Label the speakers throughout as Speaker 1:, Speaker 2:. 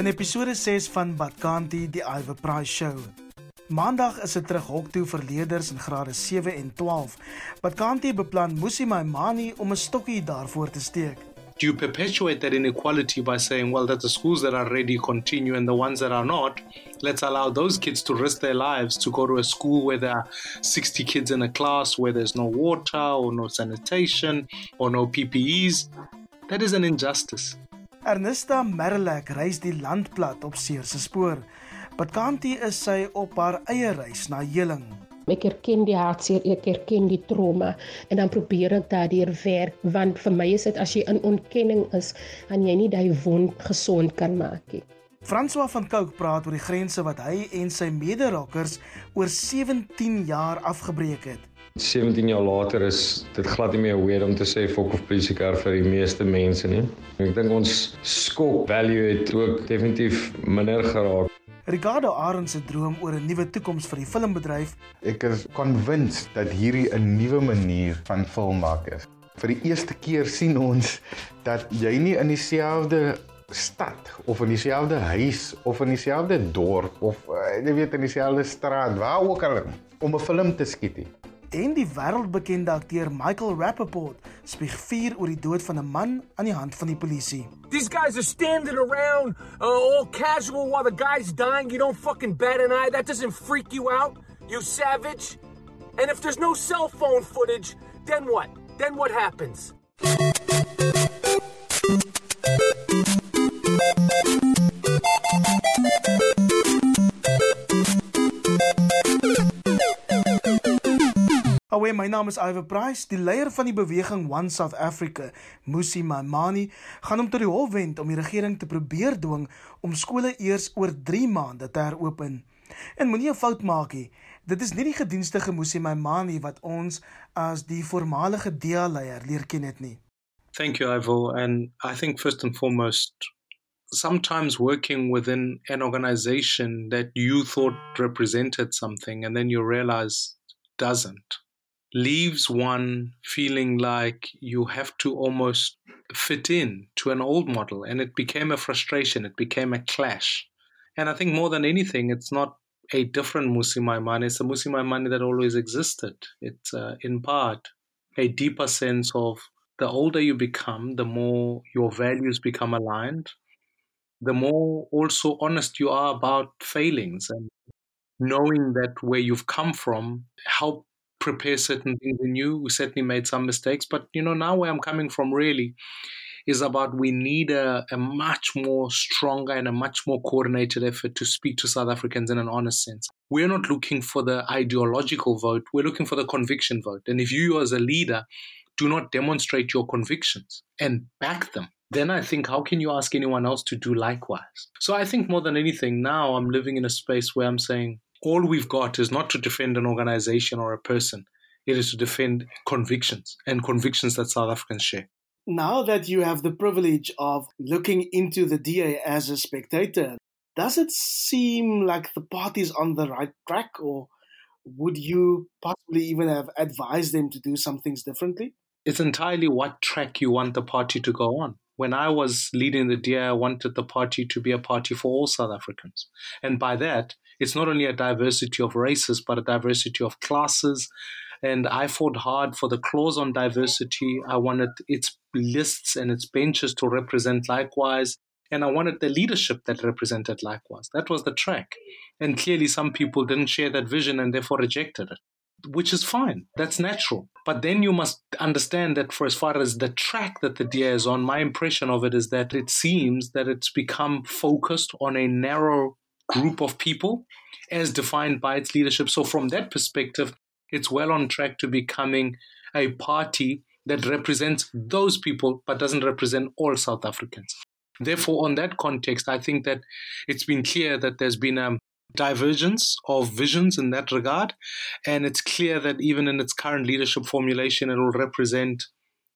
Speaker 1: In episode 6 van Badkanti die Iver Price Show. Maandag is dit terug hok toe vir leerders in grade 7 en 12. Badkanti beplan Musi Maimani om 'n stokkie daarvoor te steek.
Speaker 2: Do you perpetuate that inequality by saying, well, that the schools that are ready continue and the ones that are not, let's allow those kids to risk their lives to go to a school where there are 60 kids in a class where there's no water or no sanitation or no PPEs? That is an injustice.
Speaker 1: Ernesta Merlek reis die land plat op seer se spoor. Badkanti is sy op haar eie reis na heling.
Speaker 3: Ek erken die hartseer, ek erken die trauma en dan probeer ek daardeur werk want vir my is dit as jy in ontkenning is, dan jy nie daai wond gesond kan maak nie.
Speaker 1: François van Cooke praat oor die grense wat hy en sy mede-rockers oor 17 jaar afgebreek het.
Speaker 4: 17 jaar later is dit glad nie meer weird om te sê fok of polisie kar vir die meeste mense nie. Ek dink ons skok value het ook definitief minder geraak.
Speaker 1: Ricardo Arends se droom oor 'n nuwe toekoms vir die filmbedryf.
Speaker 5: Ek is convinced dat hierdie 'n nuwe manier van film maak is. Vir die eerste keer sien ons dat jy nie in dieselfde stad of in dieselfde huis of in dieselfde dorp of uh, jy weet in dieselfde straat waar ook al om 'n film te skiet nie
Speaker 1: en die wêreldbekende akteur Michael Rappaport spieg vuur oor die dood van 'n man aan die hand van die polisie.
Speaker 6: These guys are standing around uh, all casual while the guy's dying. You don't fucking bat an eye. That doesn't freak you out, you savage. And if there's no cell phone footage, then what? Then what happens?
Speaker 1: Awe, my naam is Iver Price, die leier van die beweging One South Africa, Musi Maimani, gaan hom tot die hof wend om die regering te probeer dwing om skole eers oor 3 maande te heropen. En moenie 'n fout maak nie. Dit is nie die gedienstige Musi Maimani wat ons as die voormalige DEA leier leer ken het nie.
Speaker 2: Thank you, Ivo. And I think first and foremost, sometimes working within an organization that you thought represented something and then you realize doesn't leaves one feeling like you have to almost fit in to an old model. And it became a frustration, it became a clash. And I think more than anything, it's not a different Musi Maimani, it's a Musi Maimani that always existed. It's uh, in part a deeper sense of the older you become, the more your values become aligned, the more also honest you are about failings and knowing that where you've come from help prepare certain things in you. We certainly made some mistakes, but you know, now where I'm coming from really is about we need a, a much more stronger and a much more coordinated effort to speak to South Africans in an honest sense. We're not looking for the ideological vote, we're looking for the conviction vote. And if you as a leader do not demonstrate your convictions and back them, then I think how can you ask anyone else to do likewise? So I think more than anything, now I'm living in a space where I'm saying, all we've got is not to defend an organization or a person. It is to defend convictions and convictions that South Africans share.
Speaker 1: Now that you have the privilege of looking into the DA as a spectator, does it seem like the party's on the right track, or would you possibly even have advised them to do some things differently?
Speaker 2: It's entirely what track you want the party to go on. When I was leading the DA, I wanted the party to be a party for all South Africans. And by that, it's not only a diversity of races, but a diversity of classes. And I fought hard for the clause on diversity. I wanted its lists and its benches to represent likewise. And I wanted the leadership that represented likewise. That was the track. And clearly, some people didn't share that vision and therefore rejected it, which is fine. That's natural. But then you must understand that for as far as the track that the DA is on, my impression of it is that it seems that it's become focused on a narrow group of people as defined by its leadership. So, from that perspective, it's well on track to becoming a party that represents those people but doesn't represent all South Africans. Therefore, on that context, I think that it's been clear that there's been a divergence of visions in that regard. And it's clear that even in its current leadership formulation, it will represent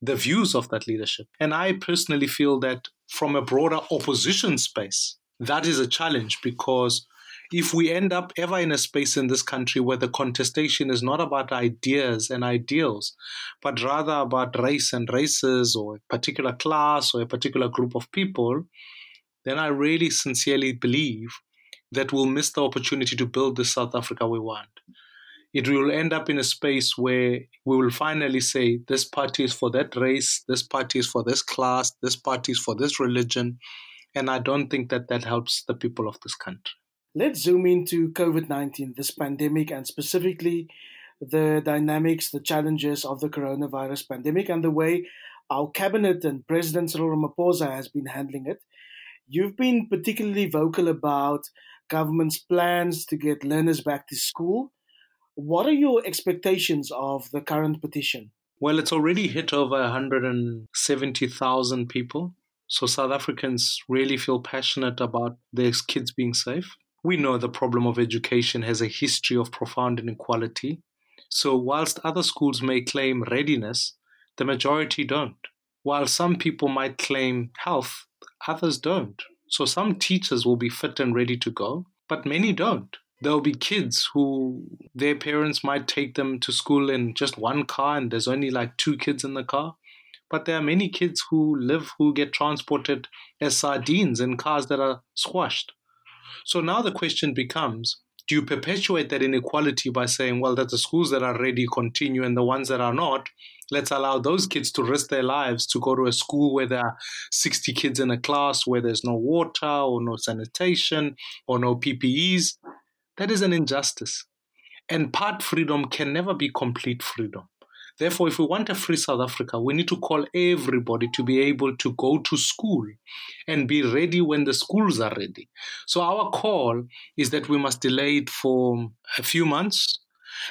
Speaker 2: the views of that leadership. And I personally feel that from a broader opposition space, that is a challenge because if we end up ever in a space in this country where the contestation is not about ideas and ideals, but rather about race and races or a particular class or a particular group of people, then I really sincerely believe that we'll miss the opportunity to build the South Africa we want. It will end up in a space where we will finally say this party is for that race, this party is for this class, this party is for this religion. And I don't think that that helps the people of this country.
Speaker 1: Let's zoom into COVID 19, this pandemic, and specifically the dynamics, the challenges of the coronavirus pandemic, and the way our cabinet and President Cyril Ramaphosa has been handling it. You've been particularly vocal about government's plans to get learners back to school. What are your expectations of the current petition?
Speaker 2: Well, it's already hit over 170,000 people. So South Africans really feel passionate about their kids being safe. We know the problem of education has a history of profound inequality. So, whilst other schools may claim readiness, the majority don't. While some people might claim health, others don't. So some teachers will be fit and ready to go, but many don't. There'll be kids who their parents might take them to school in just one car and there's only like two kids in the car. But there are many kids who live who get transported as sardines in cars that are squashed. So now the question becomes do you perpetuate that inequality by saying, well, that the schools that are ready continue and the ones that are not, let's allow those kids to risk their lives to go to a school where there are 60 kids in a class, where there's no water or no sanitation or no PPEs? That is an injustice. And part freedom can never be complete freedom. Therefore, if we want a free South Africa, we need to call everybody to be able to go to school and be ready when the schools are ready. So, our call is that we must delay it for a few months.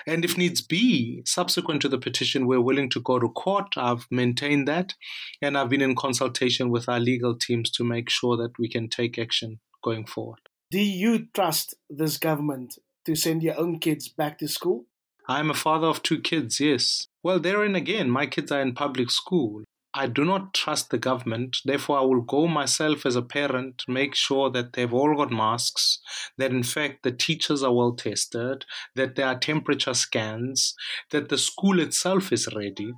Speaker 2: And if needs be, subsequent to the petition, we're willing to go to court. I've maintained that. And I've been in consultation with our legal teams to make sure that we can take action going forward.
Speaker 1: Do you trust this government to send your own kids back to school?
Speaker 2: I'm a father of two kids, yes. Well, therein again, my kids are in public school. I do not trust the government. Therefore, I will go myself as a parent, make sure that they've all got masks, that in fact the teachers are well tested, that there are temperature scans, that the school itself is ready.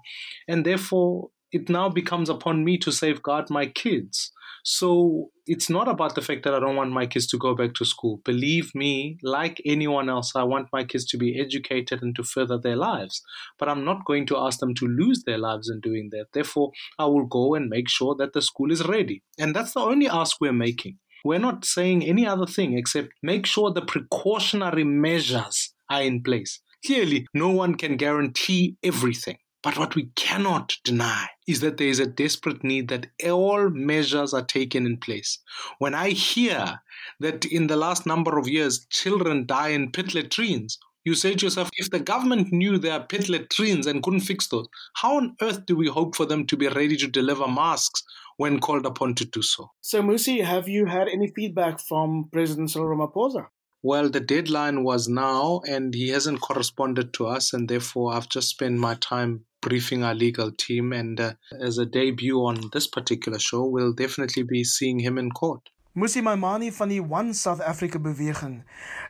Speaker 2: And therefore, it now becomes upon me to safeguard my kids. So it's not about the fact that I don't want my kids to go back to school. Believe me, like anyone else, I want my kids to be educated and to further their lives. But I'm not going to ask them to lose their lives in doing that. Therefore, I will go and make sure that the school is ready. And that's the only ask we're making. We're not saying any other thing except make sure the precautionary measures are in place. Clearly, no one can guarantee everything. But what we cannot deny is that there is a desperate need that all measures are taken in place. When I hear that in the last number of years children die in pit latrines, you say to yourself, if the government knew there are pit latrines and couldn't fix those, how on earth do we hope for them to be ready to deliver masks when called upon to do so?
Speaker 1: So, Musi, have you had any feedback from President Cyril Ramaphosa?
Speaker 2: Well, the deadline was now, and he hasn't corresponded to us, and therefore I've just spent my time briefing our legal team. And uh, as a debut on this particular show, we'll definitely be seeing him in court.
Speaker 1: Musi Maimani van die One South Africa beweging.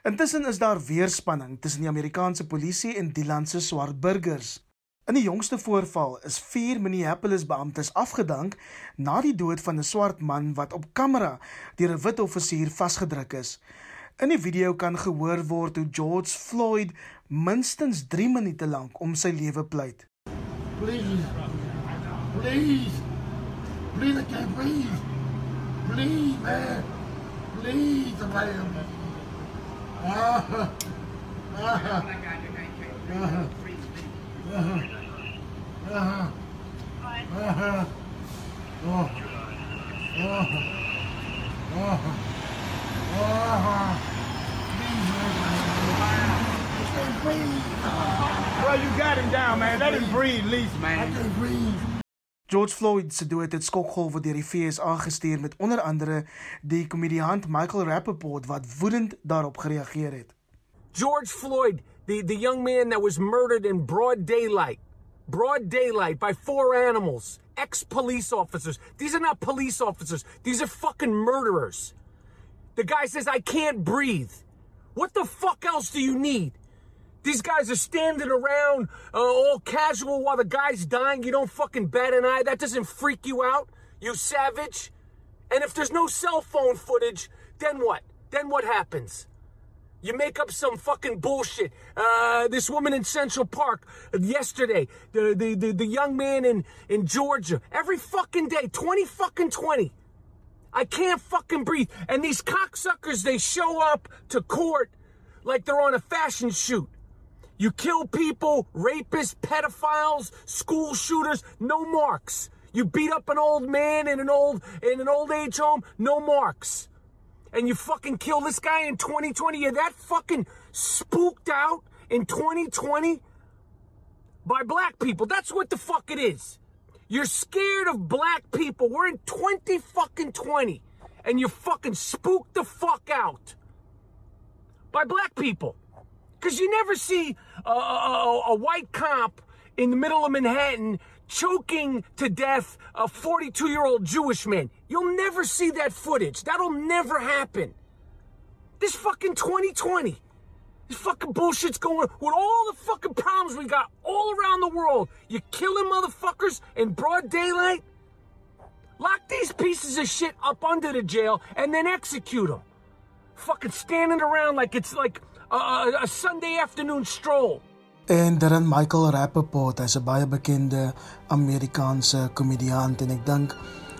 Speaker 1: Intussen is daar weerspanning tussen die Amerikaanse polisie en die land se swart burgers. In die jongste voorval is vier Minneapolis beamptes afgedank na die dood van 'n swart man wat op kamera deur 'n wit offisier vasgedruk is. In die video kan gehoor word hoe George Floyd minstens 3 minute lank om sy lewe pleit.
Speaker 7: Please. Please. Please, I can't breathe. Please, man. Please, man. Ah. Ah. Ah. Ah. Ah. Oh. Oh. Oh. Oh. Please, man. I can't breathe.
Speaker 6: Well, you got him down, man. Let him breathe, least, man.
Speaker 7: I can't breathe.
Speaker 1: George Floyd se dood het skokgolwe deur die FSA gestuur met onder andere die komediant Michael Rappaport wat woedend daarop gereageer het.
Speaker 6: George Floyd, the, the young man that was murdered in broad daylight. Broad daylight by four animals, ex police officers. These are not police officers, these are fucking murderers. The guy says, I can't breathe. What the fuck else do you need? These guys are standing around uh, all casual while the guy's dying. You don't fucking bat an eye. That doesn't freak you out, you savage. And if there's no cell phone footage, then what? Then what happens? You make up some fucking bullshit. Uh, this woman in Central Park yesterday, the, the, the, the young man in, in Georgia, every fucking day, 20 fucking 20. I can't fucking breathe. And these cocksuckers, they show up to court like they're on a fashion shoot. You kill people, rapists, pedophiles, school shooters, no marks. You beat up an old man in an old in an old age home, no marks. And you fucking kill this guy in 2020. You're that fucking spooked out in 2020 by black people. That's what the fuck it is. You're scared of black people. We're in 20 fucking 20 and you're fucking spooked the fuck out by black people. Because you never see a, a, a, white cop in the middle of Manhattan choking to death a 42 year old Jewish man. You'll never see that footage. That'll never happen. This fucking 2020. This fucking bullshit's going with all the fucking problems we got all around the world. You killing motherfuckers in broad daylight? Lock these pieces of shit up under the jail and then execute them. Fucking standing around like it's like a, a, a Sunday afternoon stroll.
Speaker 1: En dan Michael Rappaport, hy's 'n baie bekende Amerikaanse komediant en ek dink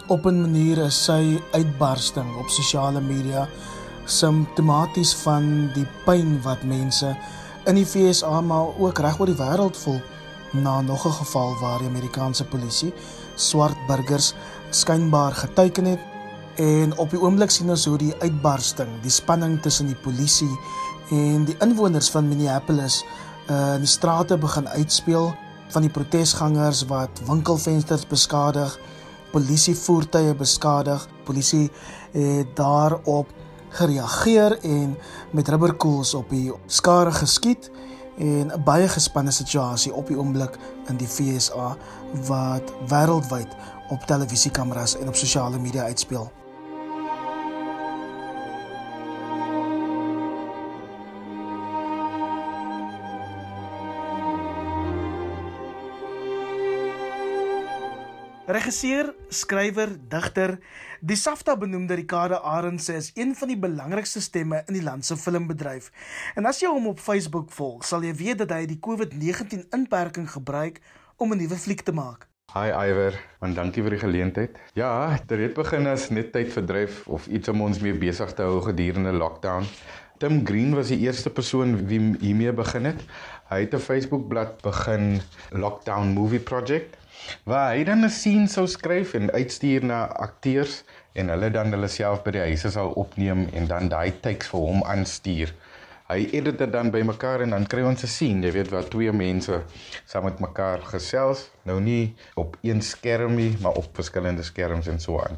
Speaker 1: op 'n manier is sy uitbarsting op sosiale media simptomaties van die pyn wat mense in die FSA maar ook reg oor die wêreld voel na nog 'n geval waar die Amerikaanse polisie swart burgers skynbaar geteken het en op die oomblik sien ons hoe die uitbarsting, die spanning tussen die polisie en die inwoners van Minneapolis uh, in die strate begin uitspeel van die protesgangers wat winkelvensters beskadig, polisievoertuie beskadig. Polisie het daarop gereageer en met rubberkoels op die skare geskiet en 'n baie gespanne situasie op die oomblik in die FSA wat wêreldwyd op televisiekameras en op sosiale media uitspeel. Regisseur, skrywer, digter, die SAFTA benoemde Ricardo Arendse is een van die belangrikste stemme in die land se filmbedryf. En as jy hom op Facebook volg, sal jy weet dat hy die COVID-19 inperking gebruik om 'n nuwe fliek te maak.
Speaker 5: Hi Iwer, en dankie vir die geleentheid. Ja, dit het begin as net tyd verdryf of iets om ons mee besig te hou gedurende lockdown. Tim Green was die eerste persoon wie hiermee begin het. Hy het 'n Facebook-blad begin Lockdown Movie Project waar hy dan 'n scene sou skryf en uitstuur na akteurs en hulle dan hulle self by die huise sal opneem en dan daai takes vir hom aanstuur. Hy edit dit dan bymekaar en dan kry ons 'n scene, jy weet waar twee mense saam met mekaar gesels, nou nie op een skerm nie, maar op verskillende skerms en so aan.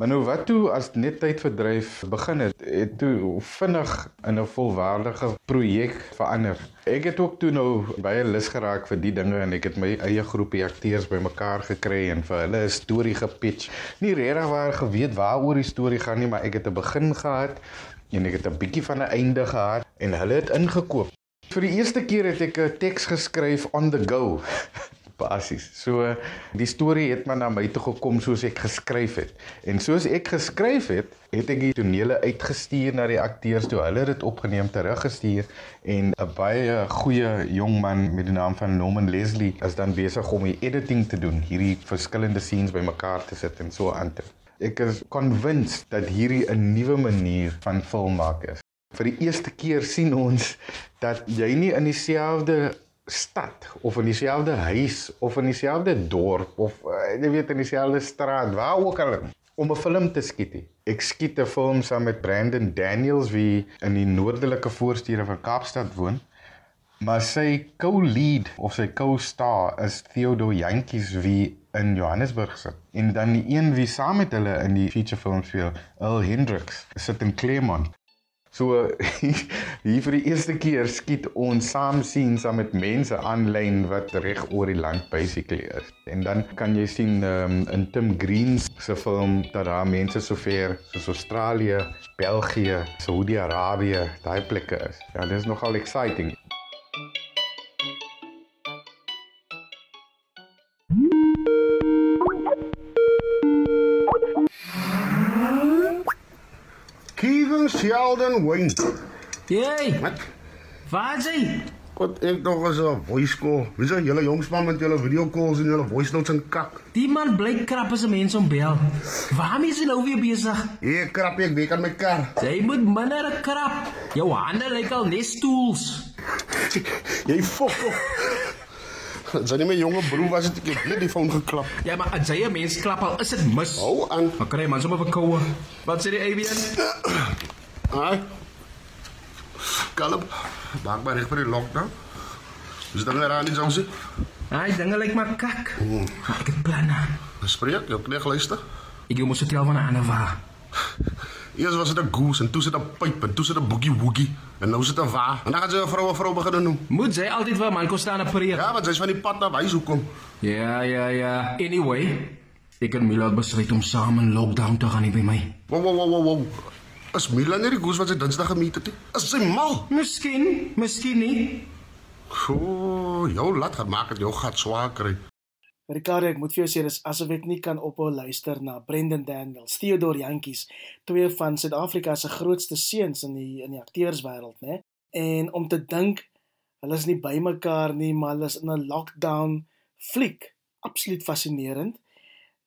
Speaker 5: Maar nou wat toe as net tyd verdryf begin het, het toe vinnig in 'n volwaardige projek verander. Ek het ook toe nou baie lus geraak vir die dinge en ek het my eie groepie akteurs bymekaar gekry en vir hulle 'n storie gepitch. Nie regtig waar geweet waaroor die storie gaan nie, maar ek het 'n begin gehad en ek het 'n bietjie van 'n einde gehad en hulle het ingekoop. Vir die eerste keer het ek 'n teks geskryf on the go. Basies. So die storie het maar na my toe gekom soos ek geskryf het. En soos ek geskryf het, het ek die tonele uitgestuur na die akteurs toe. Hulle het dit opgeneem, teruggestuur en 'n baie goeie jong man met die naam van Norman Leslie is dan besig om die editing te doen, hierdie verskillende scenes bymekaar te sit en so aan te. Ek is convinced dat hierdie 'n nuwe manier van film maak is. Vir die eerste keer sien ons dat jy nie in dieselfde stad of in dieselfde huis of in dieselfde dorp of uh, jy weet in dieselfde straat waar ook al om 'n film te skiet. Ek skiet 'n film saam met Brandon Daniels wie in die noordelike voorstede van Kaapstad woon. Maar sy co-lead of sy co-star is Theodore Jantjies wie in Johannesburg sit. En dan die een wie saam met hulle in die feature film speel, Earl Hendricks, sit in Claremont. So hier vir die eerste keer skiet ons saam sien saam met mense aanlyn wat reg oor die land basically is. En dan kan jy sien um, in Tim Green se film dat daar mense sover soos Australië, België, Saudi-Arabië, daai plekke is. Ja, dit is nogal exciting.
Speaker 8: Steven Sheldon Wayne.
Speaker 9: Jy,
Speaker 8: Wat?
Speaker 9: waar is hy?
Speaker 8: Wat ek nog as 'n voice call. Wie is julle jongsman met julle video calls en julle voice notes en kak?
Speaker 9: Die man bly krap as 'n mens om bel. Waarmee is hy nou weer besig?
Speaker 8: Ek krap ek weet aan my kar.
Speaker 9: Jy moet minder krap. Jou hande lyk al net stools.
Speaker 8: Jy fok op. Sy nie my jonge broer was dit ek het net die foon geklap.
Speaker 9: Ja, maar as jy 'n mens klap al is dit mis.
Speaker 8: Hou aan.
Speaker 9: Dan kry man sommer verkoue. Wat sê die Avian?
Speaker 8: Haai. Kalm. Maak maar reg vir die lockdown. Dis dan weer aan die jongs.
Speaker 9: Hy dinge lyk maar kak. Maar ek het planne.
Speaker 8: Spreek, jou kneeg luister.
Speaker 9: Ek jou mos vertel van 'n ander waar.
Speaker 8: Eers was dit 'n goose en toe sit 'n pyp en toe sit 'n boogie woogie en nou sit 'n wa. En dan gaan sy 'n vrou 'n vrou begin noem.
Speaker 9: Moet sy altyd 'n man kon staan en preek?
Speaker 8: Ja, want sy's van die pad na huis hoekom.
Speaker 9: Ja, ja, ja. Anyway, ek en Mila het besluit om saam in lockdown te gaan hier by my.
Speaker 8: Wow wow wow wow. wow. Is Milan nie die goose wat sy Dinsdag gemeet het nie? Is sy mal?
Speaker 9: Miskien, miskien nie.
Speaker 8: O, jou laat gaan maak dit jou gat swaar kry.
Speaker 1: Ricardo, ek moet vir jou sê dis asof ek nie kan ophou luister na Brendan Daniels, Theodore Jantjies, twee van Suid-Afrika se grootste seuns in die in die akteurswêreld, né? En om te dink hulle is nie bymekaar nie, maar hulle is in 'n lockdown fliek. Absoluut fascinerend.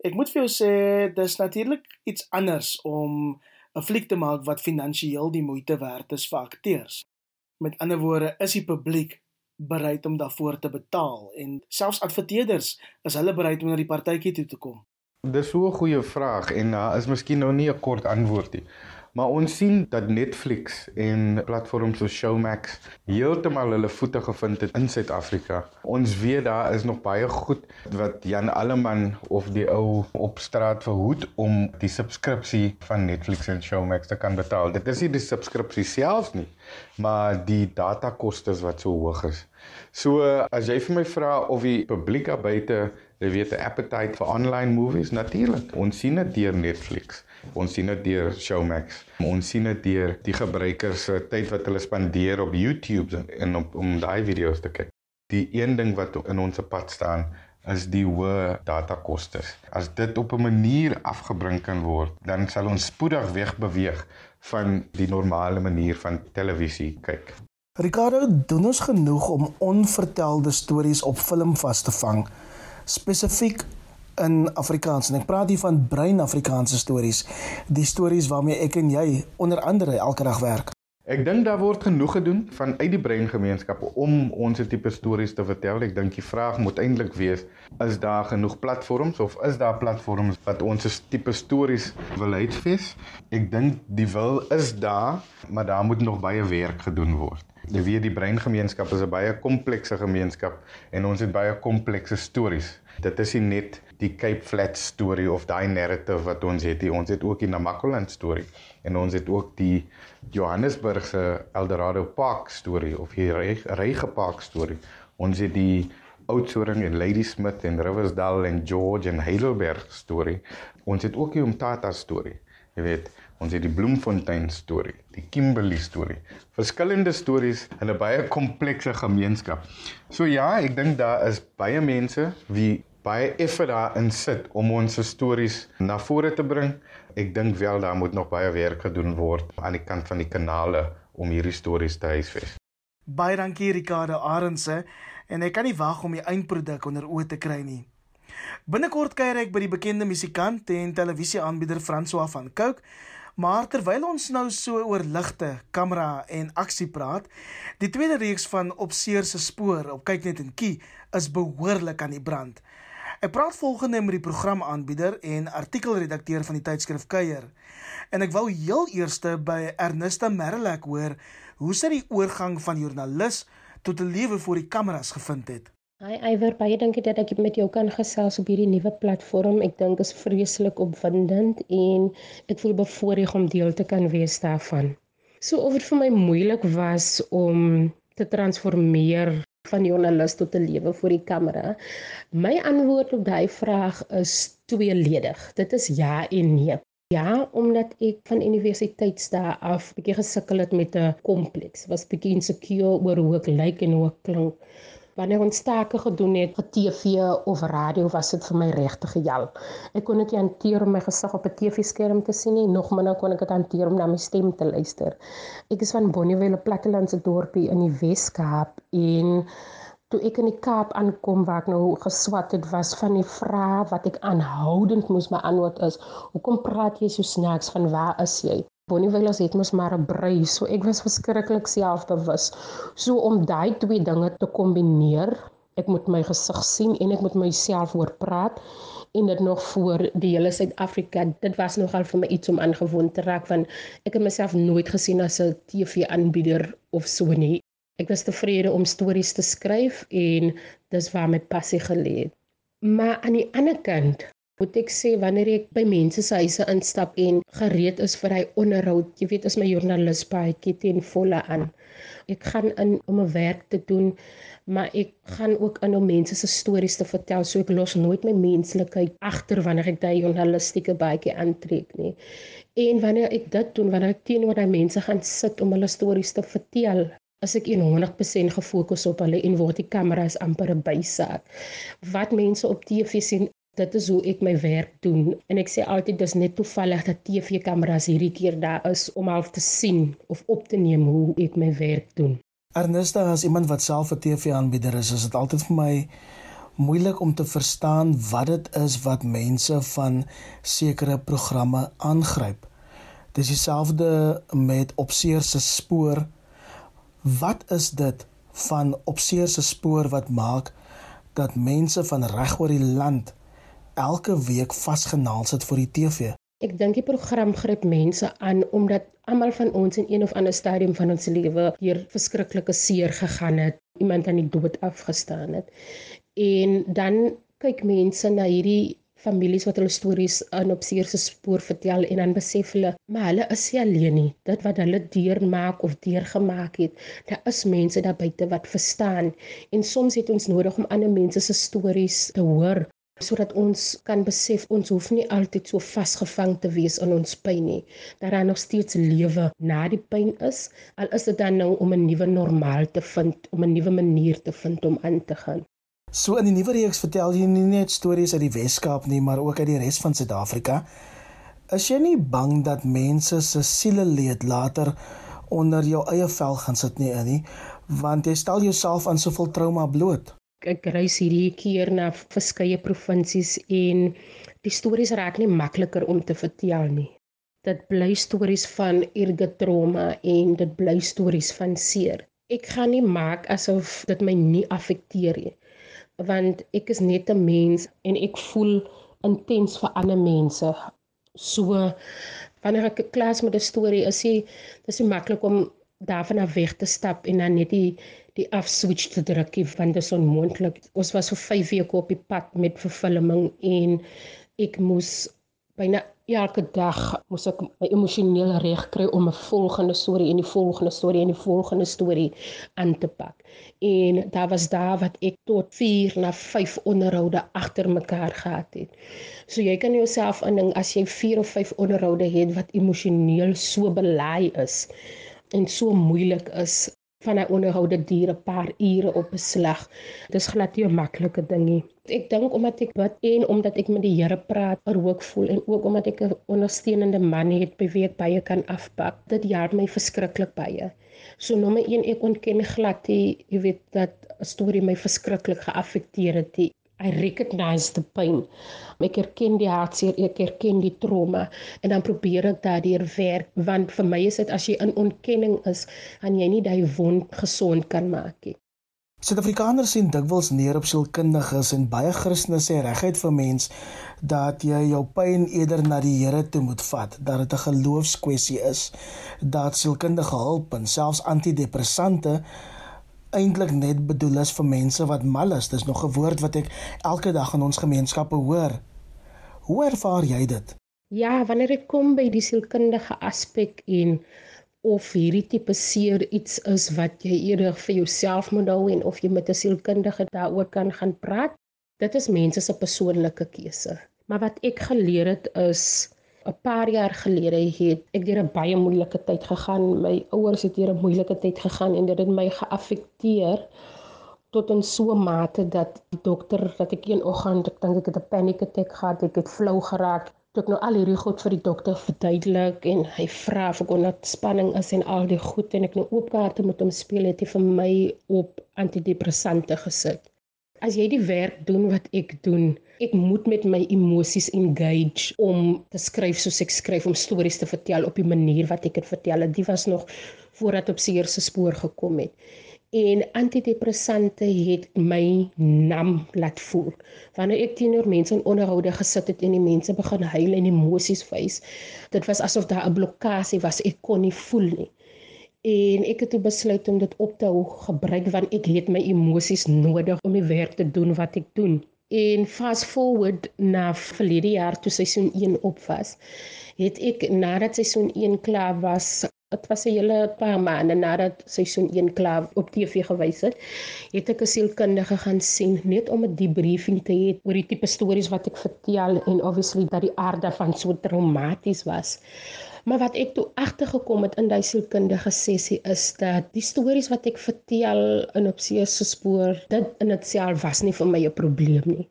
Speaker 1: Ek moet vir jou sê dis natuurlik iets anders om 'n fliek te maak wat finansiëel die moeite werd is vir akteurs. Met ander woorde, is die publiek bereid om daarvoor te betaal en selfs adverteerders is hulle bereid om na die partytjie toe te kom.
Speaker 5: Dis so 'n goeie vraag en daar uh, is miskien nou nie 'n kort antwoord nie. Maar ons sien dat Netflix en platforms soos Showmax heeltemal hulle voete gevind het in Suid-Afrika. Ons weet daar is nog baie goed wat Jan Alleman of die ou op straat verhoed om die subskripsie van Netflix en Showmax te kan betaal. Dit is nie die subskripsie self nie, maar die datakostes wat so hoog is. So as jy vir my vra of die publiek daar buite, jy weet 'n appetite vir online movies, natuurlik. Ons sien dit deur Netflix. Ons sien dit deur Showmax. Ons sien dit deur die gebruikers se tyd wat hulle spandeer op YouTube en op om daai video's te kyk. Die een ding wat in ons pad staan is die hoë datakostes. As dit op 'n manier afgebring kan word, dan sal ons spoedig wegbeweeg van die normale manier van televisie kyk.
Speaker 1: Ricardo doen ons genoeg om onvertelde stories op film vas te vang, spesifiek in Afrikaans en ek praat hier van brein Afrikaanse stories, die stories waarmee ek en jy onder andere elke dag werk.
Speaker 5: Ek dink daar word genoeg gedoen vanuit die breingemeenskap om ons tipe stories te vertel. Ek dink die vraag moet eintlik wees, is daar genoeg platforms of is daar platforms wat ons tipe stories wil uitvis? Ek dink die wil is daar, maar daar moet nog baie werk gedoen word. Jy weet die breingemeenskap is 'n baie komplekse gemeenskap en ons het baie komplekse stories. Dit is nie net die Cape Flats storie of daai narrative wat ons het nie. Ons het ook die Namakoland storie en ons het ook die Johannesburg se Eldorado Park storie of die Rege Park storie. Ons het die Oudtshoorn en Ladysmith en Riversdale en George en Heidelberg storie. Ons het ook die Umtata storie. Jy weet, ons het die Bloemfontein storie, die Kimberley storie. Verskillende stories in 'n baie komplekse gemeenskap. So ja, ek dink daar is baie mense wie baie effort daarin sit om ons stories na vore te bring. Ek dink wel daar moet nog baie werk gedoen word aan die kant van die kanale om hierdie stories te huisves.
Speaker 1: Baie dankie Ricardo Arendse en ek kan nie wag om die eindproduk onder oë te kry nie. Binnekort kuier ek by die bekende musikant en televisieaanbieder François van Cooke, maar terwyl ons nou so oor ligte, kamera en aksie praat, die tweede reeks van Opseer se spoor op Kyknet en Kie is behoorlik aan die brand. Ek praat volgende met die programaanbieder en artikelredakteur van die tydskrif Kuier. En ek wou heel eerste by Ernesta Merlek hoor hoe sy die oorgang van joernalis tot 'n lewe voor die kameras gevind het.
Speaker 3: Hi Iwer, baie dankie dat ek met jou kan gesels op hierdie nuwe platform. Ek dink is vreeslik opwindend en ek voel bevoorreg om deel te kan wees daarvan. So of dit vir my moeilik was om te transformeer van joernalis tot 'n lewe voor die kamera. My antwoord op daai vraag is tweeledig. Dit is ja en nee. Ja, omdat ek van universiteitsdae af bietjie gesukkel het met 'n kompleks. Was bietjie insecure oor hoe ek lyk en hoe ek klink. Wanneer ons take gedoen het op TV of radio was dit vir my regtig gejal. Ek kon dit nie hanteer om my gesig op 'n TV-skerm te sien nie, nog minder kon ek dit hanteer om na my stem te luister. Ek is van Bonnievale, 'n plattelandse dorpie in die Wes-Kaap en toe ek in die Kaap aankom waar ek nou geswat het was van die vrae wat ek aanhoudend moes beantwoord is, hoekom praat jy so snaaks van waar is jy? Bonnievale het mos maar 'n brei, so ek was verskriklik selfbewus. So om daai twee dinge te kombineer, ek moet my gesig sien en ek moet myself hoor praat en dit nog voor die hele Suid-Afrika. Dit was nogal vir my iets om aangewoond te raak want ek het myself nooit gesien as 'n TV-aanbieder of so nie. Ek was tevrede om stories te skryf en dis waar my passie gelê het. Maar aan die ander kant moet ek sê wanneer ek by mense se huise instap en gereed is vir hy onderhoud, jy weet as my joernalis baie teen volle aan. Ek gaan in om 'n werk te doen, maar ek gaan ook in om mense se stories te vertel, so ek los nooit my menslikheid agter wanneer ek daai journalistieke baadjie aantrek nie. En wanneer ek dit doen, wanneer ek teenoor daai mense gaan sit om hulle stories te vertel, as ek 100% gefokus op hulle en word die kameras amper 'n bysaak. Wat mense op TV sien Dit is hoe ek my werk doen en ek sê altyd dis net toevallig dat TV-kameras hierdie keer daar is om half te sien of op te neem hoe ek my werk doen.
Speaker 1: Ernesta as iemand wat self 'n TV-aanbieder is, is dit altyd vir my moeilik om te verstaan wat dit is wat mense van sekere programme aangryp. Dis dieselfde met Opseer se spoor. Wat is dit van Opseer se spoor wat maak dat mense van reg oor die land elke week vasgenaal sit vir die TV.
Speaker 3: Ek dink die program gryp mense aan omdat almal van ons in een of ander stadium van ons lewe deur verskriklike seer gegaan het, iemand aan die dood afgestaan het. En dan kyk mense na hierdie families wat hulle stories aan op seer se spoor vertel en dan besef hulle, maar hulle is nie alleen nie. Dit wat hulle deurmaak of deurgemaak het, daar is mense daar buite wat verstaan. En soms het ons nodig om ander mense se stories te hoor sodat ons kan besef ons hoef nie altyd so vasgevang te wees in ons pyn nie. Daar nog steeds lewe na die pyn is, al is dit dan nou om 'n nuwe normaal te vind, om 'n nuwe manier te vind om aan te gaan.
Speaker 1: So in die nuwe reeks vertel jy nie net stories uit die Wes-Kaap nie, maar ook uit die res van Suid-Afrika. Is jy nie bang dat mense se siele leed later onder jou eie vel gaan sit nie nie, want jy stel jouself aan soveel trauma bloot?
Speaker 3: Ek reis hierdie keer na verskeie provinsies en die stories raak nie makliker om te vertel nie. Dit bly stories van erge trauma en dit bly stories van seer. Ek gaan nie maak asof dit my nie affekteer nie. Want ek is net 'n mens en ek voel intens vir ander mense. So wanneer ek 'n klas met 'n storie is, is dit maklik om daarvan af weg te stap en dan net die die afswitch te druk want dit is onmoontlik. Ons was vir 5 weke op die pad met vervulling en ek moes byna elke dag moes ek my emosioneel reg kry om 'n volgende storie en die volgende storie en die volgende storie aan te pak. En daar was daar wat ek tot 4 na 5 onderhoude agter mekaar gehad het. So jy kan jouself indink as jy 4 of 5 onderhoude het wat emosioneel so belaai is en so moeilik is van 'n onderhoude duur 'n paar ure op 'n slag. Dis glad nie 'n maklike ding nie. Ek dink omdat ek bid en omdat ek met die Here praat, er ook voel en ook omdat ek 'n ondersteunende man het by wie ek baie kan afpak. Dit help my verskriklik baie. So nommer 1 ek ontken glad nie, jy weet dat 'n storie my verskriklik geaffekteer het. Die I recognize the pain. Ek erken die hartseer, ek erken die trauma en dan probeer ek daardeur werk want vir my is dit as jy in ontkenning is, gaan jy nie daai wond gesond kan maak nie.
Speaker 1: Suid-Afrikaners sien dikwels neer op sielkundiges en baie Christene sê reguit vir mens dat jy jou pyn eerder na die Here toe moet vat, dat dit 'n geloofskwessie is, dat sielkundige hulp en selfs antidepressante eintlik net bedoel is vir mense wat mal is. Dis nog 'n woord wat ek elke dag in ons gemeenskappe hoor. Hoe ervaar jy dit?
Speaker 3: Ja, wanneer ek kom by die sielkundige aspek en of hierdie tipe seer iets is wat jy eerder vir jouself moet hou en of jy met 'n sielkundige daaroor kan gaan praat, dit is mense se persoonlike keuse. Maar wat ek geleer het is 'n paar jaar gelede het ek deur 'n baie moeilike tyd gegaan. My ouers het deur 'n moeilike tyd gegaan en dit het my geaffekteer tot in so 'n mate dat die dokter dat ek een oggend ek dink ek het 'n panic attack gehad, ek het flou geraak. Toe ek nou al hierdie goed vir die dokter verduidelik en hy vra of ek onder spanning is en al die goed en ek nou oop kaarte met hom speel het hy vir my op antidepressante gesit as jy die werk doen wat ek doen, ek moet met my emosies engage om te skryf soos ek skryf om stories te vertel op die manier wat ek dit vertel. Dit was nog voordat op seer se spoor gekom het. En antidepressante het my nam laat voel. Wanneer ek teenoor mense in onderhoude gesit het en die mense begin huil en emosies wys, dit was asof daar 'n blokkade was. Ek kon nie voel nie en ek het toe besluit om dit op te hou gebruik want ek het my emosies nodig om die werk te doen wat ek doen. En fast forward na verlede jaar toe seisoen 1 op was, het ek nadat seisoen 1 klaar was, dit was 'n hele paar maande nadat seisoen 1 klaar op TV gewys het, het ek 'n sielkundige gaan sien net om 'n debriefing te hê oor die tipe stories wat ek vertel en obviously dat die aard daarvan so traumaties was. Maar wat ek toe agtergekom het in daai sielkundige sessie is dat die stories wat ek vertel in op see se spoor, dit in itself was nie vir my 'n probleem nie.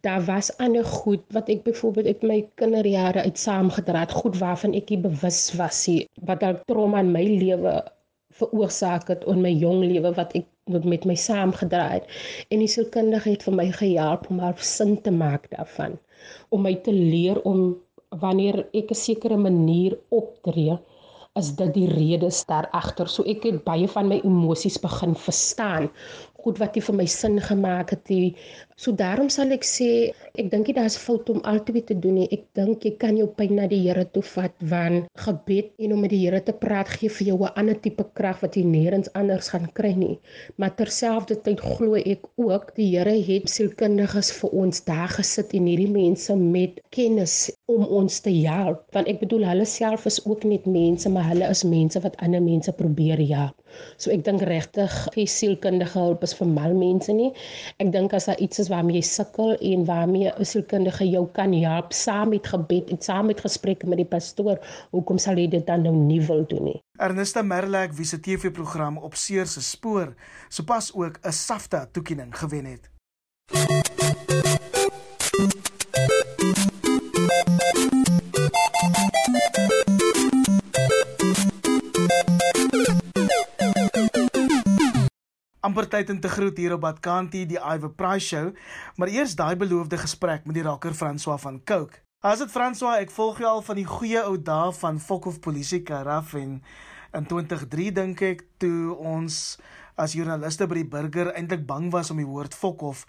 Speaker 3: Daar was ander goed wat ek byvoorbeeld uit my kinderjare uit saamgedra het, goed waarvan ek nie bewus was nie, wat dalk trauma in my lewe veroorsaak het in my jong lewe wat ek met my saamgedra het. En die sielkundige het vir my gehelp om haar sin te maak daarvan, om my te leer om wanneer ek 'n sekere manier optree, is dit die redes daar agter. So ek het baie van my emosies begin verstaan goed wat jy vir my sin gemaak het. Die, so daarom sal ek sê ek dink dit is fout om altyd te doen nie. Ek dink jy kan jou pyn na die Here toe vat want gebed en om met die Here te praat gee vir jou 'n ander tipe krag wat jy nêrens anders gaan kry nie. Maar terselfdertyd glo ek ook die Here het sielkundiges vir ons daar gesit en hierdie mense met kennis om ons te help. Want ek bedoel hulle self is ook net mense, maar hulle is mense wat ander mense probeer help. So ek dink regtig gee sielkundige hulp is vir mal mense nie. Ek dink as daar iets is waarmee jy sukkel en waarmee 'n sielkundige jou kan help saam met gebed en saam met gesprekke met die pastoor, hoekom sal jy dit dan nou nie wil doen nie?
Speaker 1: Ernesta Merlek wie se TV-program op Seer se spoor sopas ook 'n SAFTA toekenning gewen het. Amper tyd om te groet hier op Badkanti die Ive Price show, maar eers daai beloofde gesprek met die rocker François van Coke. As dit François, ek volg jou al van die goeie ou dae van Fokhof Polisie Karaf en in 2003 dink ek toe ons as joernaliste by die burger eintlik bang was om die woord Fokhof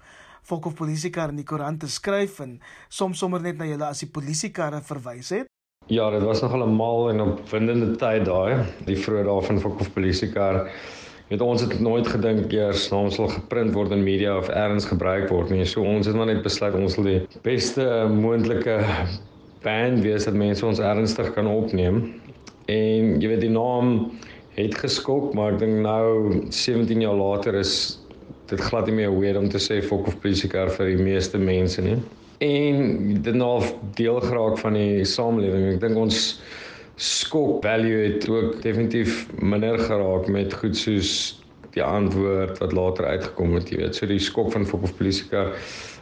Speaker 1: Fokhof Polisiekar in die koerant te skryf en soms sommer net na julle as die polisiekarre verwys het.
Speaker 4: Ja, dit was nogal 'n mal en opwindende tyd daai, die vroeë dae van Fokhof Polisiekar weet ons het nooit gedink eers naam sal geprint word in media of elders gebruik word nie. So ons het maar net besluit ons wil die beste moontlike band wees dat mense ons ernstig kan opneem. En jy weet die naam het geskok, maar ek dink nou 17 jaar later is dit glad nie meer weird om te sê fok of polisieker vir die meeste mense nie. En dit nou deel geraak van die samelewing. Ek dink ons skok value het ook definitief minder geraak met goed soos die antwoord wat later uitgekom het, jy weet. So die skok van Fok of Polisika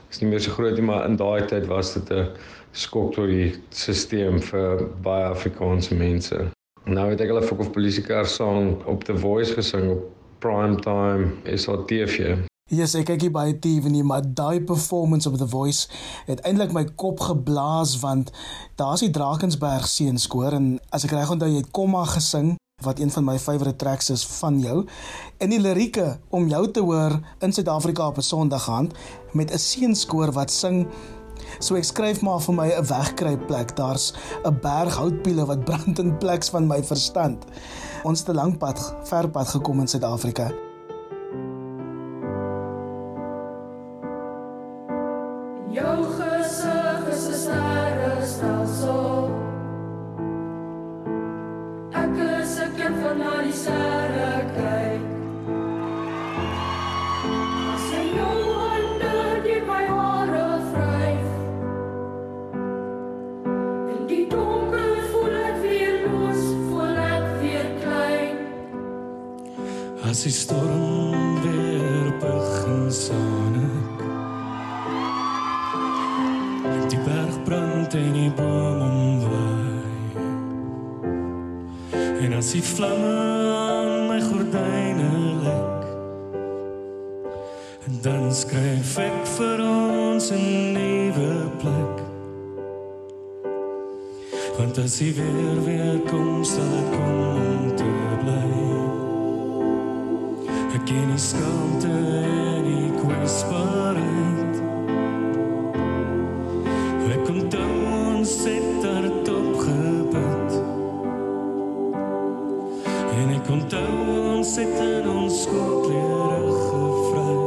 Speaker 4: is nie meer so groot nie, maar in daai tyd was dit 'n skok tot die stelsel vir baie Afrikaanse mense. Nou het ek hulle Fok of Polisika song op The Voice gesing op prime time
Speaker 1: Yes, ek kyk hier baie TV nie, maar daai performance op The Voice het eintlik my kop geblaas want daar's die Drakensberg seenskoor en as ek reg onthou jy het komma gesing wat een van my favourite tracks is van jou en die lirieke om jou te hoor in Suid-Afrika op 'n Sondaghand met 'n seenskoor wat sing So ek skryf maar vir my 'n wegkruipplek. Daar's 'n berg houtpiele wat brand in pleks van my verstand. Ons het 'n lang pad, ver pad gekom in Suid-Afrika.
Speaker 10: As die storm weer begin sanik. Die berg brand en die boom omwaai. En as die vlamme aan my gordyne lek, dan skryf ek vir ons 'n nuwe plek. Want as jy weer weer kom, sal ek kom om ken die skaamte en die kwetsbaarheid. Ek kom toe ons het daarop gebid. En ek kom ons het in ons skoolklere gevry.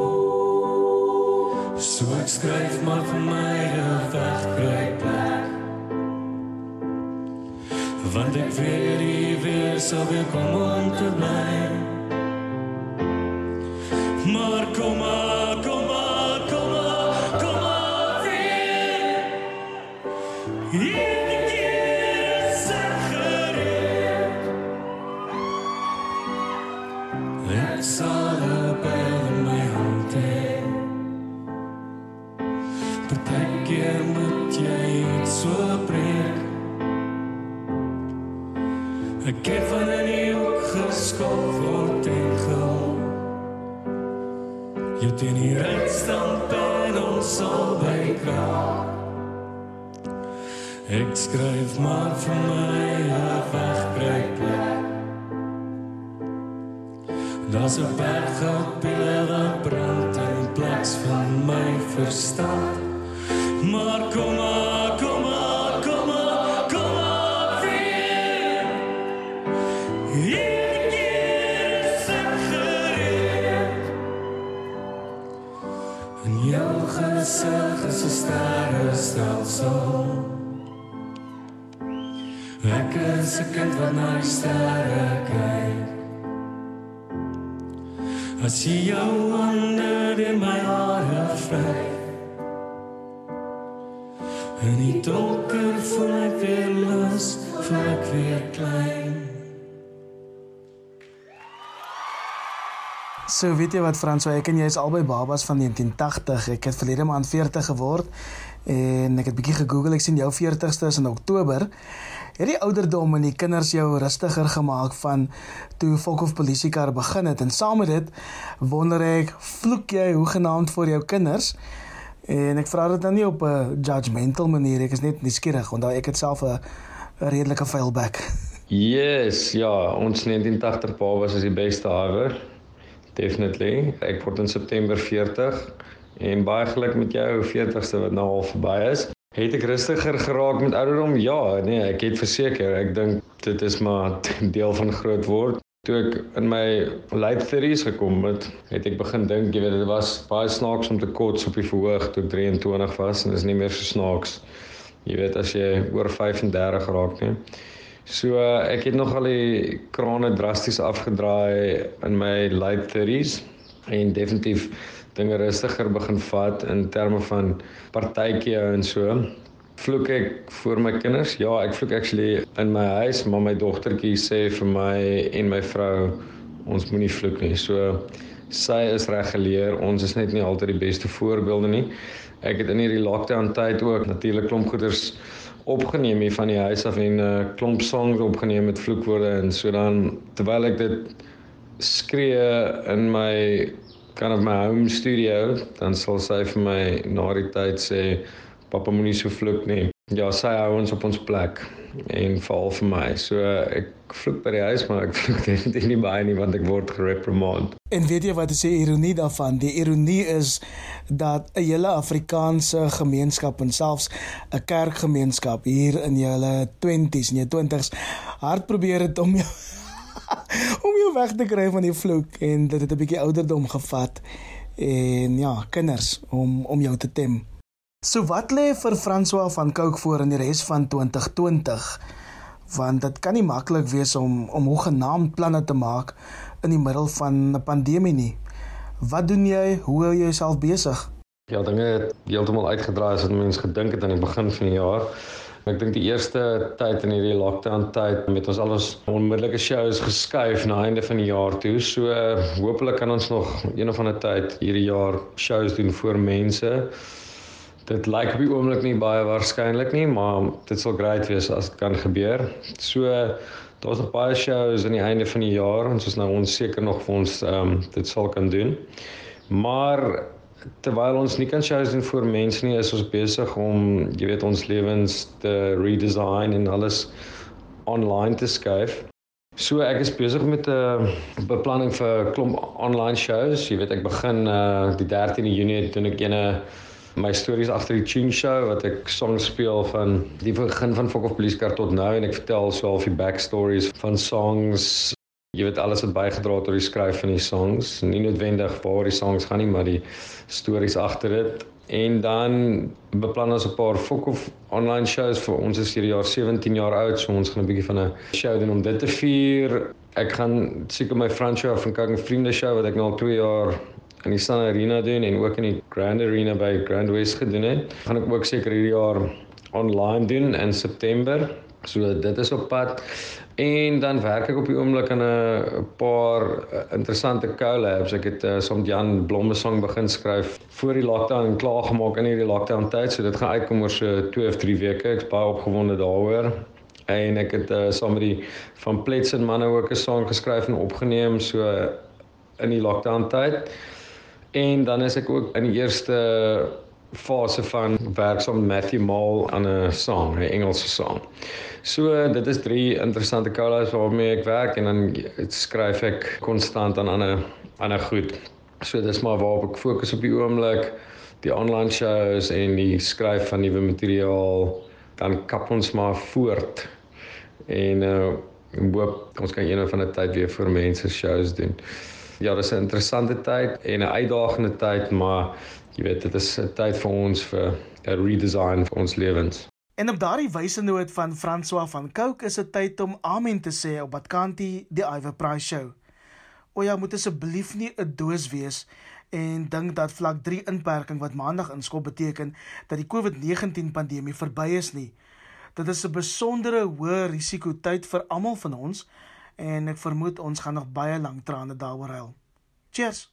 Speaker 10: So ek skryf maar vir my wegkry plek. Want ek weet nie weer sal weer kom om te bly. Maar kom skryf maar vir my 'n wegkruipplek. Daar's 'n berg op pile wat brand in plaas van my verstand. Maar kom maar, is 'n kind wat na die sterre kyk. As jy jou onder in my hare vryf. En die donker voel ek weer los, voel ek weer klein.
Speaker 1: So weet jy wat Franswa, ek en jy is albei babas van 1980. Ek het verlede maand 40 geword en ek het bietjie gegoogel. Ek sien jou 40ste is in Oktober. Het die ouderdom en die kinders jou rustiger gemaak van toe Volkhof polisiekar begin het en saam met dit wonder ek, vloek jy hoegenaamd vir jou kinders? En ek vra dit nou nie op 'n judgmental manier, ek is net nuuskierig want ek het self 'n redelike vuilbek.
Speaker 4: Yes, ja, ons 1980 babas is die beste ever. Definitely. Ek word in September 40 en baie geluk met jou 40ste wat nou al verby is. Het ek rustiger geraak met ouderdom? Ja, nee, ek het verseker. Ek dink dit is maar deel van groot word. Toe ek in my late 30s gekom het, het ek begin dink, jy weet, dit was baie snaaks om te kots op die verhoog toe ek 23 was en dit is nie meer so snaaks. Jy weet as jy oor 35 raak, nee. So ek het nogal die krane drasties afgedraai in my late 30s en definitief dinge rustiger begin vat in terme van partytjie en so. Vloek ek vir my kinders? Ja, ek vloek actually in my huis, maar my dogtertjie sê vir my en my vrou ons moenie vloek nie. So sy is reg geleer. Ons is net nie altyd die beste voorbeelde nie. Ek het in hierdie lockdown tyd ook natuurlik klomp goeders opgeneem hier van die huis af en 'n uh, klomp songs opgeneem met vloekwoorde en so dan terwyl ek dit skree in my kind of my home studio dan sal sy vir my na die tyd sê pappa moenie so vloek nie. Ja, sy hou ons op ons plek en veral vir my. So ek vloek by die huis maar ek vloek definitief nie baie nie want ek word gereprimand.
Speaker 1: En weet jy wat is die ironie daarvan? Die ironie is dat 'n hele Afrikaanse gemeenskap en selfs 'n kerkgemeenskap hier in julle 20s en jou 20s hard probeer het om jou om jou weg te kry van die vloek en dit het 'n bietjie ouderdom gevat en ja, kinders om om jou te tem. So wat lê vir François van Cooke voor in die res van 2020? Want dit kan nie maklik wees om om hoegenaamd planne te maak in die middel van 'n pandemie nie. Wat doen jy? Hoe hou jy jouself besig?
Speaker 4: Ja, dinge het heeltemal uitgedraai as wat mense gedink het aan die begin van die jaar. Ek dink die eerste tyd in hierdie lockdown tyd met ons al ons onmiddellike shows geskuif na einde van die jaar toe. So hopelik kan ons nog een of ander tyd hierdie jaar shows doen vir mense. Dit lyk op die oomblik nie baie waarskynlik nie, maar dit sal great wees as dit kan gebeur. So daar's nog baie shows aan die einde van die jaar en soos nou ons seker nog vir ons um, dit sal kan doen. Maar terwyl ons nie kan shows doen vir mense nie, is ons besig om, jy weet, ons lewens te redesign en alles online te skuif. So ek is besig met 'n uh, beplanning vir 'n klomp online shows. Jy weet ek begin uh die 13de Junie doen ek ene my stories agter die tune show wat ek songs speel van die begin van Fok of Police Car tot nou en ek vertel so half die backstories van songs jy weet alles wat bygedra het tot die skryf van die songs nie noodwendig waar die songs gaan nie maar die stories agter dit. En dan beplan ons 'n paar Fokhof online shows vir ons is hierdie jaar 17 jaar oud so ons gaan 'n bietjie van 'n show doen om dit te vier. Ek gaan seker my Franco van Kang vriende show wat ek nou al 2 jaar in die Sun Arena doen en ook in die Grand Arena by Grand West gedoen het. Gaan ek ook seker hierdie jaar online doen in September. So dit is op pad En dan werk ek op die oomblik aan 'n paar eh, interessante collabs. Ek het uh, soms Jan Blomme song begin skryf voor die lockdown en klaar gemaak in hierdie lockdown tyd. So dit gaan uitkom oor so 2 of 3 weke. Ek's baie opgewonde daaroor. En ek het uh, saam met die van Plets en manne ook 'n song geskryf en opgeneem so in die lockdown tyd. En dan is ek ook in die eerste fase van werk saam met Matthew Mall aan 'n song, 'n Engelse song. So dit is drie interessante collabs waarmee ek werk en dan skryf ek konstant aan ander ander goed. So dis maar waarop ek fokus op die oomblik, die online shows en die skryf van nuwe materiaal, dan kap ons maar voort. En uh ek hoop ons kan eendag van 'n tyd weer vir mense shows doen. Ja, dis 'n interessante tyd en 'n uitdagende tyd, maar jy weet dit is 'n tyd vir ons vir 'n redesign vir ons lewens.
Speaker 1: En op daardie wysende noot van François van Cooke is dit tyd om amen te sê op Badkanti die Iver Prize show. O ja, moet asseblief nie 'n doos wees en dink dat vlak 3 inperking wat maandag inskop beteken dat die COVID-19 pandemie verby is nie. Dit is 'n besondere hoë risiko tyd vir almal van ons en ek vermoed ons gaan nog baie lank trane daaroor huil. Cheers.